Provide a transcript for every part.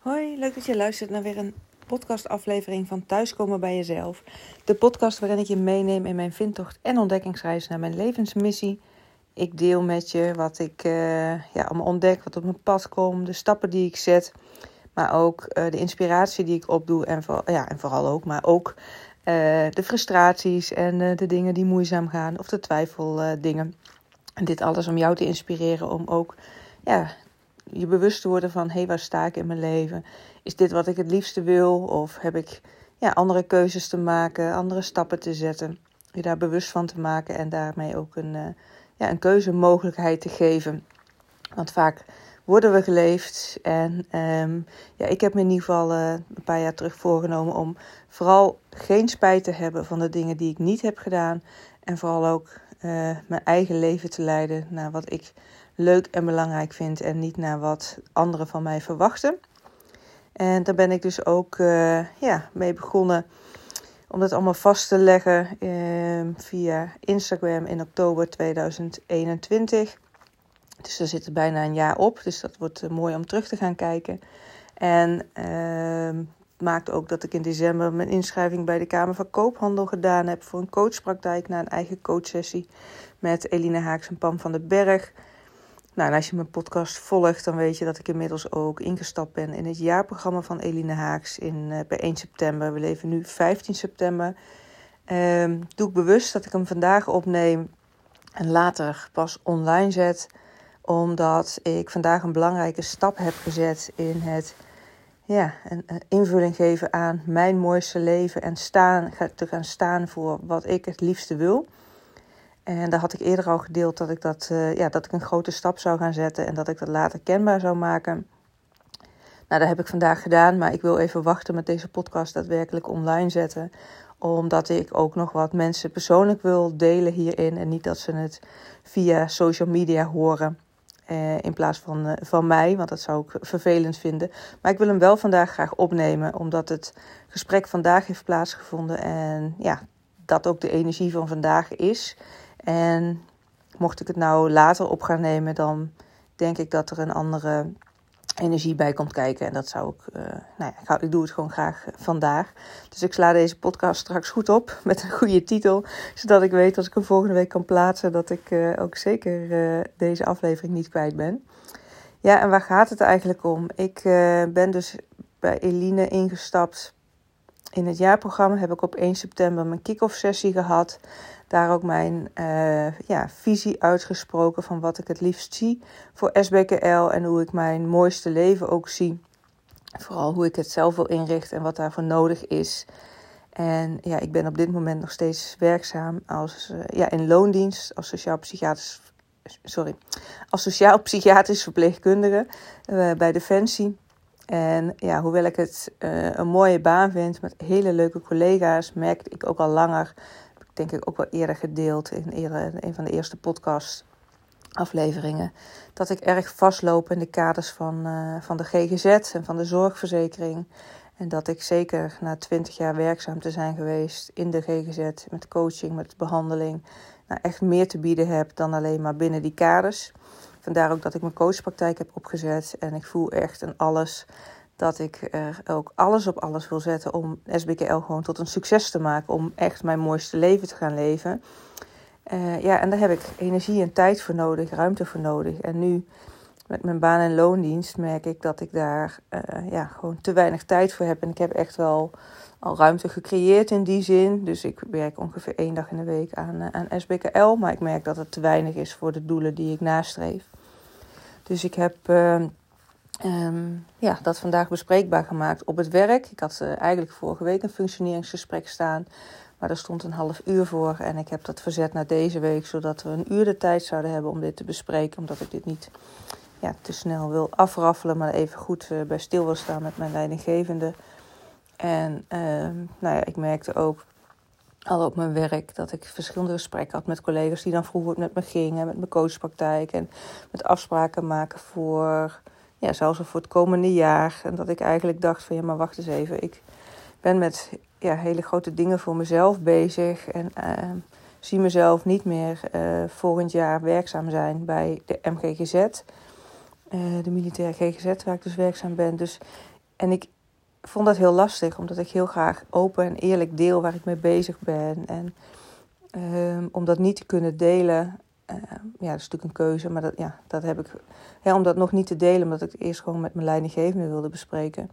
Hoi, leuk dat je luistert naar weer een podcastaflevering van Thuiskomen bij Jezelf. De podcast waarin ik je meeneem in mijn vindtocht en ontdekkingsreis naar mijn levensmissie. Ik deel met je wat ik uh, ja, allemaal ontdek, wat op mijn pad komt, de stappen die ik zet. Maar ook uh, de inspiratie die ik opdoe en, ja, en vooral ook, maar ook uh, de frustraties en de dingen die moeizaam gaan of de twijfeldingen. en dit alles om jou te inspireren om ook ja, je bewust te worden van: hé, hey, waar sta ik in mijn leven? Is dit wat ik het liefste wil? Of heb ik ja, andere keuzes te maken, andere stappen te zetten? Je daar bewust van te maken en daarmee ook een, uh, ja, een keuzemogelijkheid te geven. Want vaak worden we geleefd. En um, ja, ik heb me in ieder geval uh, een paar jaar terug voorgenomen om vooral geen spijt te hebben van de dingen die ik niet heb gedaan. En vooral ook uh, mijn eigen leven te leiden naar wat ik leuk en belangrijk vind en niet naar wat anderen van mij verwachten. En daar ben ik dus ook uh, ja, mee begonnen om dat allemaal vast te leggen uh, via Instagram in oktober 2021. Dus daar zit bijna een jaar op, dus dat wordt uh, mooi om terug te gaan kijken. En ehm, maakt ook dat ik in december mijn inschrijving bij de Kamer van Koophandel gedaan heb voor een coachpraktijk na een eigen coachsessie met Eline Haaks en Pam van den Berg. Nou, en als je mijn podcast volgt, dan weet je dat ik inmiddels ook ingestapt ben in het jaarprogramma van Eline Haaks in, bij 1 september. We leven nu 15 september. Um, doe ik bewust dat ik hem vandaag opneem en later pas online zet, omdat ik vandaag een belangrijke stap heb gezet in het ja, een, een invulling geven aan mijn mooiste leven en staan, te gaan staan voor wat ik het liefste wil. En daar had ik eerder al gedeeld dat ik, dat, uh, ja, dat ik een grote stap zou gaan zetten en dat ik dat later kenbaar zou maken. Nou, dat heb ik vandaag gedaan, maar ik wil even wachten met deze podcast daadwerkelijk online zetten. Omdat ik ook nog wat mensen persoonlijk wil delen hierin. En niet dat ze het via social media horen. Eh, in plaats van, uh, van mij, want dat zou ik vervelend vinden. Maar ik wil hem wel vandaag graag opnemen, omdat het gesprek vandaag heeft plaatsgevonden. En ja, dat ook de energie van vandaag is. En mocht ik het nou later op gaan nemen, dan denk ik dat er een andere energie bij komt kijken. En dat zou ik, uh, nou ja, ik, doe het gewoon graag vandaag. Dus ik sla deze podcast straks goed op met een goede titel. Zodat ik weet als ik hem volgende week kan plaatsen, dat ik uh, ook zeker deze aflevering niet kwijt ben. Ja, en waar gaat het eigenlijk om? Ik ben dus bij Eline ingestapt. In het jaarprogramma heb ik op 1 september mijn kick-off sessie gehad daar ook mijn uh, ja, visie uitgesproken van wat ik het liefst zie voor SBKL en hoe ik mijn mooiste leven ook zie. Vooral hoe ik het zelf wil inrichten en wat daarvoor nodig is. En ja, ik ben op dit moment nog steeds werkzaam als, uh, ja, in loondienst als sociaal-psychiatrisch sorry, als sociaal-psychiatrisch verpleegkundige uh, bij Defensie. En ja, hoewel ik het uh, een mooie baan vind met hele leuke collega's, merkte ik ook al langer denk ik ook wel eerder gedeeld in, een van de eerste podcast afleveringen. Dat ik erg vastloop in de kaders van, uh, van de GGZ en van de zorgverzekering. En dat ik zeker na twintig jaar werkzaam te zijn geweest in de GGZ, met coaching, met behandeling, nou echt meer te bieden heb dan alleen maar binnen die kaders. Vandaar ook dat ik mijn coachpraktijk heb opgezet. En ik voel echt een alles dat ik er ook alles op alles wil zetten om SBKL gewoon tot een succes te maken. Om echt mijn mooiste leven te gaan leven. Uh, ja, en daar heb ik energie en tijd voor nodig, ruimte voor nodig. En nu met mijn baan- en loondienst merk ik dat ik daar uh, ja, gewoon te weinig tijd voor heb. En ik heb echt wel al ruimte gecreëerd in die zin. Dus ik werk ongeveer één dag in de week aan, uh, aan SBKL. Maar ik merk dat het te weinig is voor de doelen die ik nastreef. Dus ik heb Um, ja, dat vandaag bespreekbaar gemaakt op het werk. Ik had uh, eigenlijk vorige week een functioneringsgesprek staan. Maar er stond een half uur voor. En ik heb dat verzet naar deze week. Zodat we een uur de tijd zouden hebben om dit te bespreken. Omdat ik dit niet ja, te snel wil afraffelen. Maar even goed uh, bij stil wil staan met mijn leidinggevende. En uh, nou ja, ik merkte ook al op mijn werk dat ik verschillende gesprekken had met collega's die dan vroeger met me gingen. Met mijn coachpraktijk. En met afspraken maken voor ja, zelfs voor het komende jaar. En dat ik eigenlijk dacht van ja, maar wacht eens even. Ik ben met ja, hele grote dingen voor mezelf bezig. En uh, zie mezelf niet meer uh, volgend jaar werkzaam zijn bij de MGGZ. Eh, de militaire GGZ waar ik dus werkzaam ben. Dus en ik vond dat heel lastig, omdat ik heel graag open en eerlijk deel waar ik mee bezig ben. En um, om dat niet te kunnen delen, uh, ja, dat is natuurlijk een keuze, maar dat, ja, dat heb ik. Ja, om dat nog niet te delen, omdat ik het eerst gewoon met mijn leidinggevende wilde bespreken.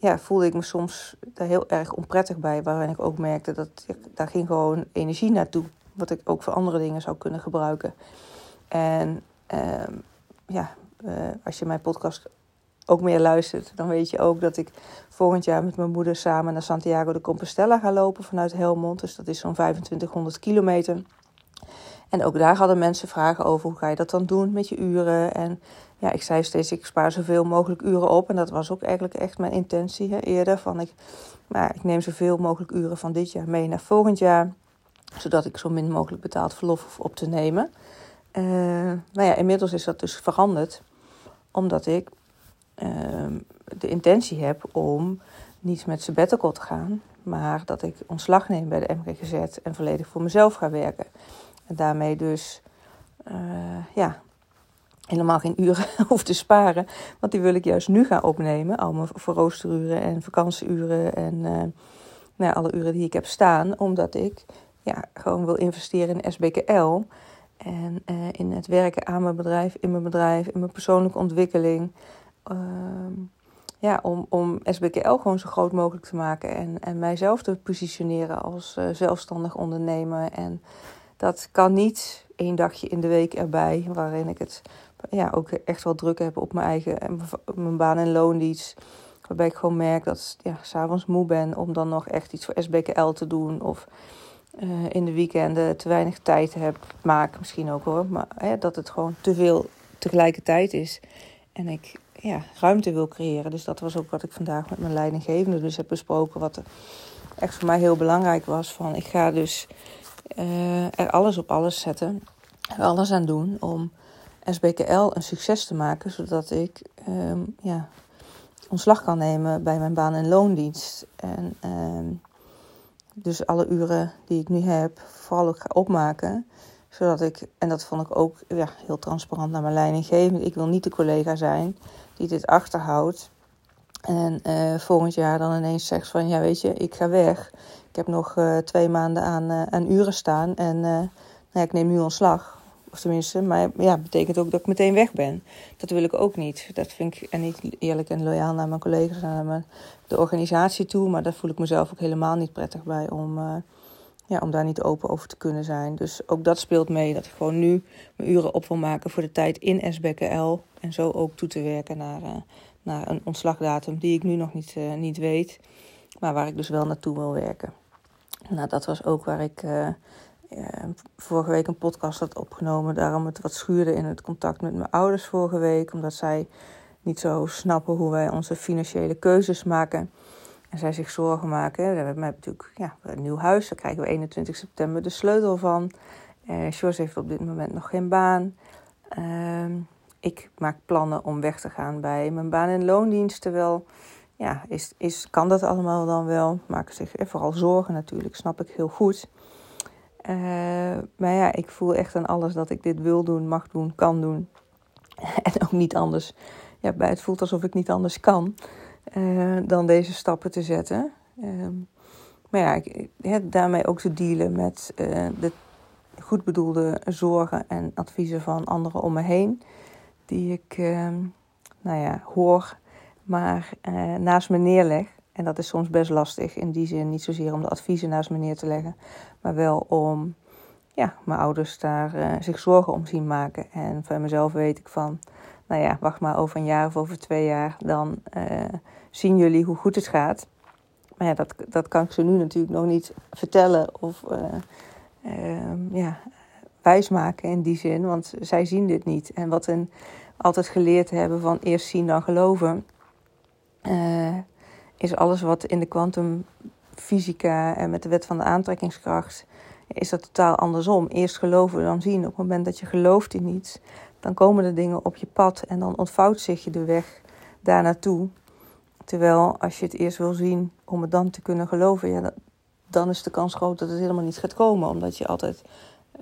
Ja, voelde ik me soms daar heel erg onprettig bij, waarin ik ook merkte dat daar ging gewoon energie naartoe, wat ik ook voor andere dingen zou kunnen gebruiken. En uh, ja, uh, als je mijn podcast ook meer luistert, dan weet je ook dat ik volgend jaar met mijn moeder samen naar Santiago de Compostela ga lopen vanuit Helmond. Dus dat is zo'n 2500 kilometer. En ook daar hadden mensen vragen over hoe ga je dat dan doen met je uren. En ja, ik zei steeds, ik spaar zoveel mogelijk uren op. En dat was ook eigenlijk echt mijn intentie hè, eerder. Van ik, maar ik neem zoveel mogelijk uren van dit jaar mee naar volgend jaar. Zodat ik zo min mogelijk betaald verlof hoef op te nemen. Uh, nou ja, inmiddels is dat dus veranderd. Omdat ik uh, de intentie heb om niet met sabbatical te gaan. Maar dat ik ontslag neem bij de MGGZ en volledig voor mezelf ga werken. En daarmee dus uh, ja, helemaal geen uren hoef te sparen. Want die wil ik juist nu gaan opnemen. Al mijn verroosteruren en vakantieuren en uh, nou, alle uren die ik heb staan. Omdat ik ja, gewoon wil investeren in SBKL. En uh, in het werken aan mijn bedrijf, in mijn bedrijf, in mijn persoonlijke ontwikkeling. Uh, ja, om, om SBKL gewoon zo groot mogelijk te maken. En, en mijzelf te positioneren als uh, zelfstandig ondernemer. En dat kan niet één dagje in de week erbij, waarin ik het ja, ook echt wel druk heb op mijn eigen mijn baan- en loondienst. Waarbij ik gewoon merk dat ik ja, s'avonds moe ben om dan nog echt iets voor SBKL te doen. Of uh, in de weekenden te weinig tijd heb. Maak misschien ook hoor. Maar hè, dat het gewoon te veel tegelijkertijd is. En ik ja, ruimte wil creëren. Dus dat was ook wat ik vandaag met mijn leidinggevende dus heb besproken. Wat echt voor mij heel belangrijk was. Van ik ga dus uh, er alles op alles zetten. Alles aan doen om SBKL een succes te maken. Zodat ik um, ja, ontslag kan nemen bij mijn baan- en loondienst. En um, dus alle uren die ik nu heb, vooral ook ga opmaken. Zodat ik, en dat vond ik ook ja, heel transparant naar mijn leidinggevende. Ik wil niet de collega zijn die dit achterhoudt. En uh, volgend jaar dan ineens zegt van ja weet je, ik ga weg. Ik heb nog uh, twee maanden aan, uh, aan uren staan en nou ja, ik neem nu ontslag. Tenminste, maar ja, betekent ook dat ik meteen weg ben. Dat wil ik ook niet. Dat vind ik en niet eerlijk en loyaal naar mijn collega's en naar mijn, de organisatie toe. Maar daar voel ik mezelf ook helemaal niet prettig bij om, uh, ja, om daar niet open over te kunnen zijn. Dus ook dat speelt mee. Dat ik gewoon nu mijn uren op wil maken voor de tijd in SBKL. En zo ook toe te werken naar, uh, naar een ontslagdatum die ik nu nog niet, uh, niet weet. Maar waar ik dus wel naartoe wil werken. Nou, dat was ook waar ik vorige week een podcast had opgenomen. Daarom het wat schuurde in het contact met mijn ouders vorige week. Omdat zij niet zo snappen hoe wij onze financiële keuzes maken. En zij zich zorgen maken. We hebben natuurlijk ja, een nieuw huis. Daar krijgen we 21 september de sleutel van. Uh, Jos heeft op dit moment nog geen baan. Uh, ik maak plannen om weg te gaan bij mijn baan- en loondienst. Terwijl, ja, is, is, kan dat allemaal dan wel? Maken zich vooral zorgen natuurlijk, snap ik heel goed. Uh, maar ja, ik voel echt aan alles dat ik dit wil doen, mag doen, kan doen. en ook niet anders. Ja, het voelt alsof ik niet anders kan uh, dan deze stappen te zetten. Uh, maar ja, ik, daarmee ook te dealen met uh, de goed bedoelde zorgen en adviezen van anderen om me heen. Die ik, nou ja, hoor, maar naast me neerleg. En dat is soms best lastig. In die zin niet zozeer om de adviezen naast me neer te leggen. Maar wel om ja, mijn ouders daar uh, zich zorgen om zien maken. En van mezelf weet ik van, nou ja, wacht maar over een jaar of over twee jaar. Dan uh, zien jullie hoe goed het gaat. Maar ja, dat, dat kan ik ze nu natuurlijk nog niet vertellen of uh, ja, wijsmaken in die zin. Want zij zien dit niet. En wat hen altijd geleerd hebben van eerst zien dan geloven is alles wat in de kwantumfysica en met de wet van de aantrekkingskracht is dat totaal andersom. Eerst geloven dan zien. Op het moment dat je gelooft in iets, dan komen de dingen op je pad en dan ontvouwt zich je de weg daar naartoe. Terwijl als je het eerst wil zien om het dan te kunnen geloven, ja, dan is de kans groot dat het helemaal niet gaat komen. Omdat je altijd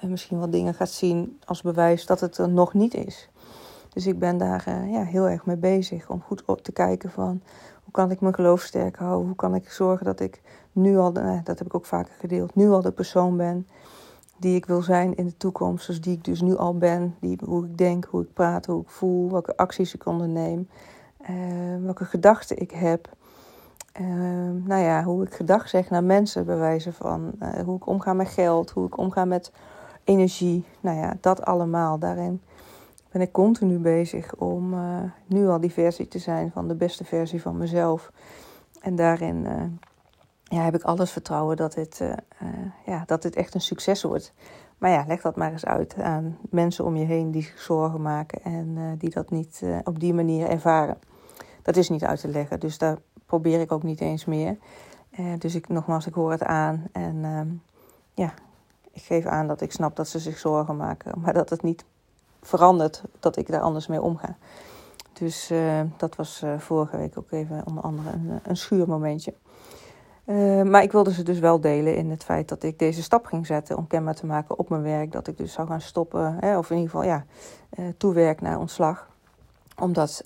misschien wat dingen gaat zien als bewijs dat het er nog niet is. Dus ik ben daar uh, ja, heel erg mee bezig om goed op te kijken van hoe kan ik mijn geloof sterk houden? Hoe kan ik zorgen dat ik nu al, nou, dat heb ik ook vaker gedeeld, nu al de persoon ben die ik wil zijn in de toekomst. Dus die ik dus nu al ben. Die, hoe ik denk, hoe ik praat, hoe ik voel, welke acties ik onderneem. Uh, welke gedachten ik heb. Uh, nou ja, hoe ik gedag zeg naar mensen, bij wijze van uh, hoe ik omga met geld, hoe ik omga met energie. Nou ja, dat allemaal. Daarin ben ik continu bezig om nu al die versie te zijn van de beste versie van mezelf. En daarin ja, heb ik alles vertrouwen dat dit, uh, ja, dat dit echt een succes wordt. Maar ja, leg dat maar eens uit aan mensen om je heen die zich zorgen maken en die dat niet op die manier ervaren. Dat is niet uit te leggen, dus daar probeer ik ook niet eens meer. dus ik, nogmaals, ik hoor het aan en ehm, ja, ik geef aan dat ik snap dat ze zich zorgen maken, maar dat het niet verandert dat ik daar anders mee omga. Dus dat was vorige week ook even onder andere een, een schuurmomentje. Maar ik wilde ze dus wel delen in het feit dat ik deze stap ging zetten om kenbaar te maken op mijn werk. Dat ik dus zou gaan stoppen, hè, of in ieder geval ja, toewerk naar ontslag. Omdat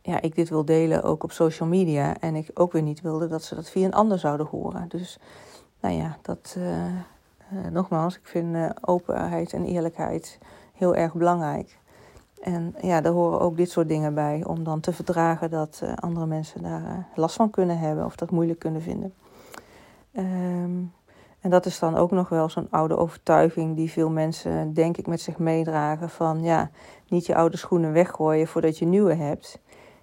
ja, ik dit wil delen ook op social media. En ik ook weer niet wilde dat ze dat via een ander zouden horen. Dus nou ja, dat nogmaals, ik vind openheid en eerlijkheid heel erg belangrijk. En ja, daar horen ook dit soort dingen bij. Om dan te verdragen dat uh, andere mensen daar uh, last van kunnen hebben of dat moeilijk kunnen vinden. Um, en dat is dan ook nog wel zo'n oude overtuiging die veel mensen, denk ik, met zich meedragen. Van ja, niet je oude schoenen weggooien voordat je nieuwe hebt.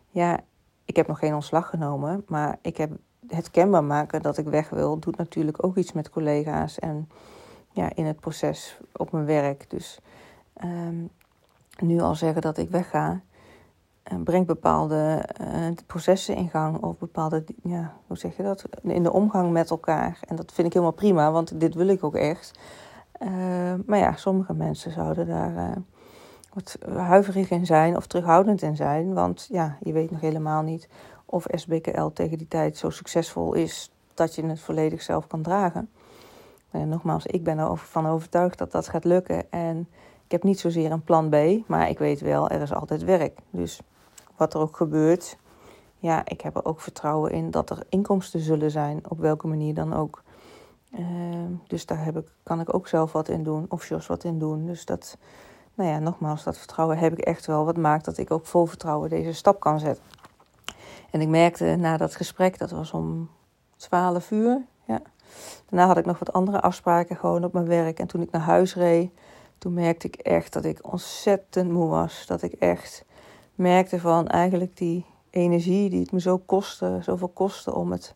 Ja, ik heb nog geen ontslag genomen, maar ik heb het kenbaar maken dat ik weg wil, doet natuurlijk ook iets met collega's en ja, in het proces op mijn werk. Dus um, nu al zeggen dat ik wegga, uh, brengt bepaalde uh, processen in gang of bepaalde, ja, hoe zeg je dat, in de omgang met elkaar. En dat vind ik helemaal prima, want dit wil ik ook echt. Uh, maar ja, sommige mensen zouden daar wat huiverig in zijn of terughoudend in zijn, want ja, je weet nog helemaal niet of SBKL tegen die tijd zo succesvol is dat je het volledig zelf kan dragen. En nogmaals, ik ben ervan overtuigd dat dat gaat lukken. En ik heb niet zozeer een plan B, maar ik weet wel, er is altijd werk. Dus wat er ook gebeurt, ja, ik heb er ook vertrouwen in dat er inkomsten zullen zijn, op welke manier dan ook. Uh, dus daar heb ik, kan ik ook zelf wat in doen, of Jos wat in doen. Dus dat, nou ja, nogmaals, dat vertrouwen heb ik echt wel. Wat maakt dat ik ook vol vertrouwen deze stap kan zetten. En ik merkte na dat gesprek, dat was om 12 uur. Ja. Daarna had ik nog wat andere afspraken gewoon op mijn werk. En toen ik naar huis reed, toen merkte ik echt dat ik ontzettend moe was. Dat ik echt merkte van eigenlijk die energie die het me zo kostte, zoveel kostte om het,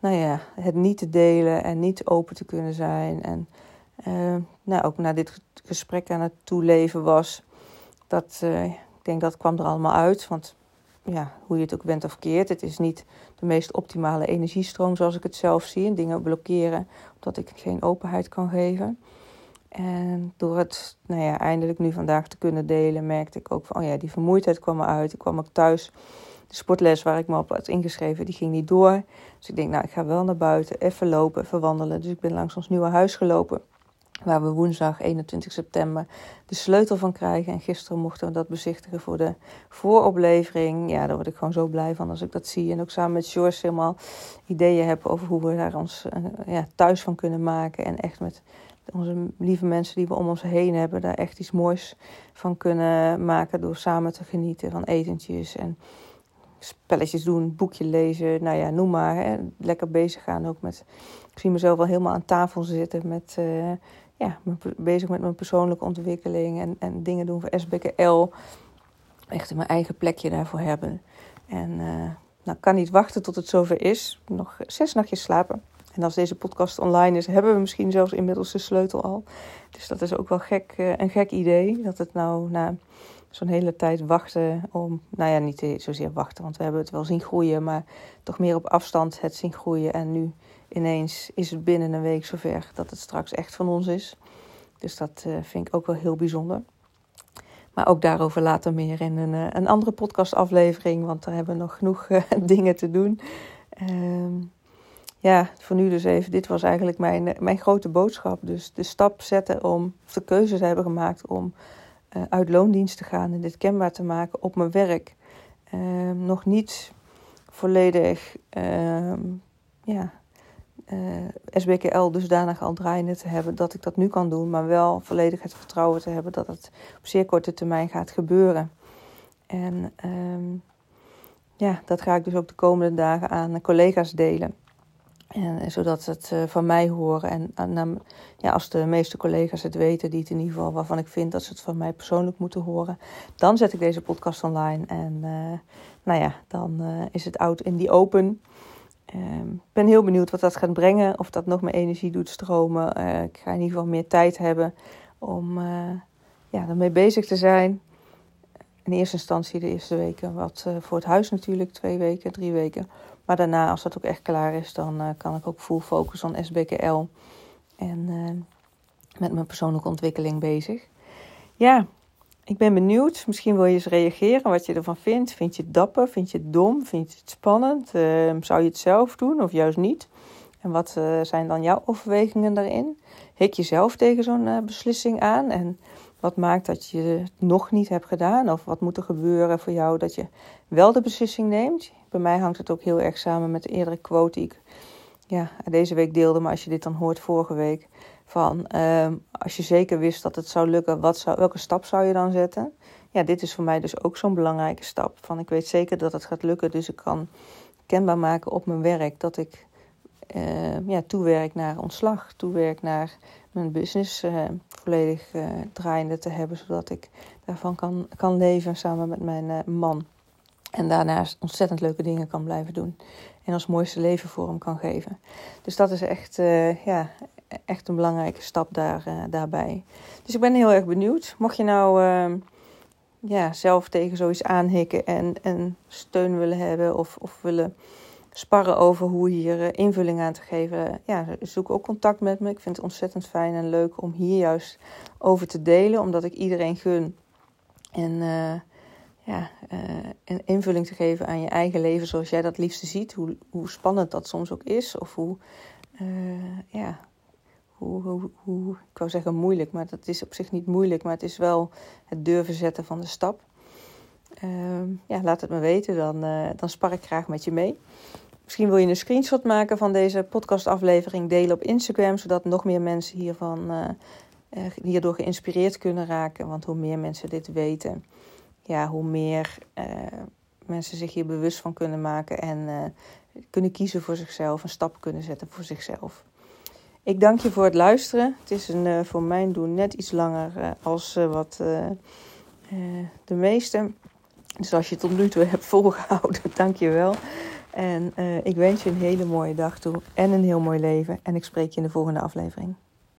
nou ja, het niet te delen en niet open te kunnen zijn. En uh, nou, ook na dit gesprek aan het toeleven was, dat, uh, ik denk dat kwam er allemaal uit. Want ja, hoe je het ook bent of keert, het is niet de meest optimale energiestroom zoals ik het zelf zie. En dingen blokkeren omdat ik geen openheid kan geven. En door het nou ja, eindelijk nu vandaag te kunnen delen, merkte ik ook van, oh ja, die vermoeidheid kwam eruit. Ik kwam ook thuis. De sportles waar ik me op had ingeschreven, die ging niet door. Dus ik denk, nou, ik ga wel naar buiten, even lopen, even wandelen. Dus ik ben langs ons nieuwe huis gelopen. Waar we woensdag 21 september de sleutel van krijgen. En gisteren mochten we dat bezichtigen voor de vooroplevering. Ja, daar word ik gewoon zo blij van als ik dat zie. En ook samen met George helemaal ideeën heb over hoe we daar ons uh, ja, thuis van kunnen maken. En echt met onze lieve mensen die we om ons heen hebben, daar echt iets moois van kunnen maken door samen te genieten van etentjes en spelletjes doen, boekje lezen, nou ja, noem maar. Hè. Lekker bezig gaan ook met. Ik zie mezelf wel helemaal aan tafel zitten met. Uh, ja, bezig met mijn persoonlijke ontwikkeling en, en dingen doen voor SBKL. Echt mijn eigen plekje daarvoor hebben. En uh, nou, kan niet wachten tot het zover is. Nog zes nachtjes slapen. En als deze podcast online is, hebben we misschien zelfs inmiddels de sleutel al. Dus dat is ook wel gek, uh, een gek idee. Dat het nou na zo'n hele tijd wachten om, nou ja, niet zozeer wachten, want we hebben het wel zien groeien, maar toch meer op afstand het zien groeien. En nu ineens is het binnen een week zover dat het straks echt van ons is. Dus dat uh, vind ik ook wel heel bijzonder. Maar ook daarover later meer in een, uh, een andere podcastaflevering, want daar hebben we nog genoeg dingen te doen. Ehm ja, voor nu dus even, dit was eigenlijk mijn, mijn grote boodschap. Dus de stap zetten om, of de keuze te hebben gemaakt om uh, uit loondienst te gaan en dit kenbaar te maken op mijn werk. Uh, nog niet volledig uh, ja, uh, SBKL dusdanig al draaiende te hebben dat ik dat nu kan doen, maar wel volledig het vertrouwen te hebben dat het op zeer korte termijn gaat gebeuren. En um, ja, dat ga ik dus ook de komende dagen aan collega's delen. En, eh, zodat ze het uh, van mij horen. En, ja, als de meeste collega's het weten, die het in ieder geval waarvan ik vind dat ze het van mij persoonlijk moeten horen, dan zet ik deze podcast online. En uh, nou ja, dan is het out in die open. Ehm, ik ben heel benieuwd wat dat gaat brengen. Of dat nog meer energie doet stromen. ik ga in ieder geval meer tijd hebben om ja, ermee bezig te zijn in eerste instantie de eerste weken wat voor het huis natuurlijk, twee weken, drie weken. Maar daarna, als dat ook echt klaar is, dan uh, kan ik ook full focus op SBKL. En uh, met mijn persoonlijke ontwikkeling bezig. Ja, ik ben benieuwd. Misschien wil je eens reageren wat je ervan vindt. Vind je het dapper? Vind je het dom? Vind je het spannend? Ehm, zou je het zelf doen of juist niet? En wat zijn dan jouw overwegingen daarin? Hik je zelf tegen zo'n beslissing aan? En wat maakt dat je het nog niet hebt gedaan? Of wat moet er gebeuren voor jou dat je wel de beslissing neemt? Bij mij hangt het ook heel erg samen met de eerdere quote die ik ja, deze week deelde. Maar als je dit dan hoort vorige week. Van uh, als je zeker wist dat het zou lukken, wat zou, welke stap zou je dan zetten? Ja, dit is voor mij dus ook zo'n belangrijke stap. Van ik weet zeker dat het gaat lukken. Dus ik kan kenbaar maken op mijn werk dat ik uh, ja, toewerk naar ontslag. Toewerk naar mijn business uh, volledig uh, draaiende te hebben, zodat ik daarvan kan, kan leven samen met mijn uh, man. En daarnaast ontzettend leuke dingen kan blijven doen. En ons mooiste leven voor hem kan geven. Dus dat is echt, ja, echt een belangrijke stap daar, daarbij. Dus ik ben heel erg benieuwd. Mocht je nou ehm, ja, zelf tegen zoiets aanhikken en, en steun willen hebben of, of willen sparren over hoe hier eh, invulling aan te geven. Ja, zoek ook contact met me. Ik vind het ontzettend fijn en leuk om hier juist over te delen, omdat ik iedereen gun. En ja, uh, een invulling te geven aan je eigen leven zoals jij dat liefste ziet. Hoe, hoe spannend dat soms ook is. Of hoe, ja, hoe, hoe, ik wou zeggen moeilijk, maar dat is op zich niet moeilijk. Maar het is wel het durven zetten van de stap. Ehm, ja, laat het me weten, dan, dan spar ik graag met je mee. Misschien wil je een screenshot maken van deze podcastaflevering, delen op Instagram, zodat nog meer mensen hiervan, hierdoor geïnspireerd kunnen raken. Want hoe meer mensen dit weten, ja, hoe meer uh, mensen zich hier bewust van kunnen maken en uh, kunnen kiezen voor zichzelf, een stap kunnen zetten voor zichzelf. Ik dank je voor het luisteren. Het is een, voor mijn doen net iets langer als wat de meeste. Dus als je het tot nu toe hebt volgehouden, dank je wel. En ik wens je een hele mooie dag toe en een heel mooi leven. En ik spreek je in de volgende aflevering.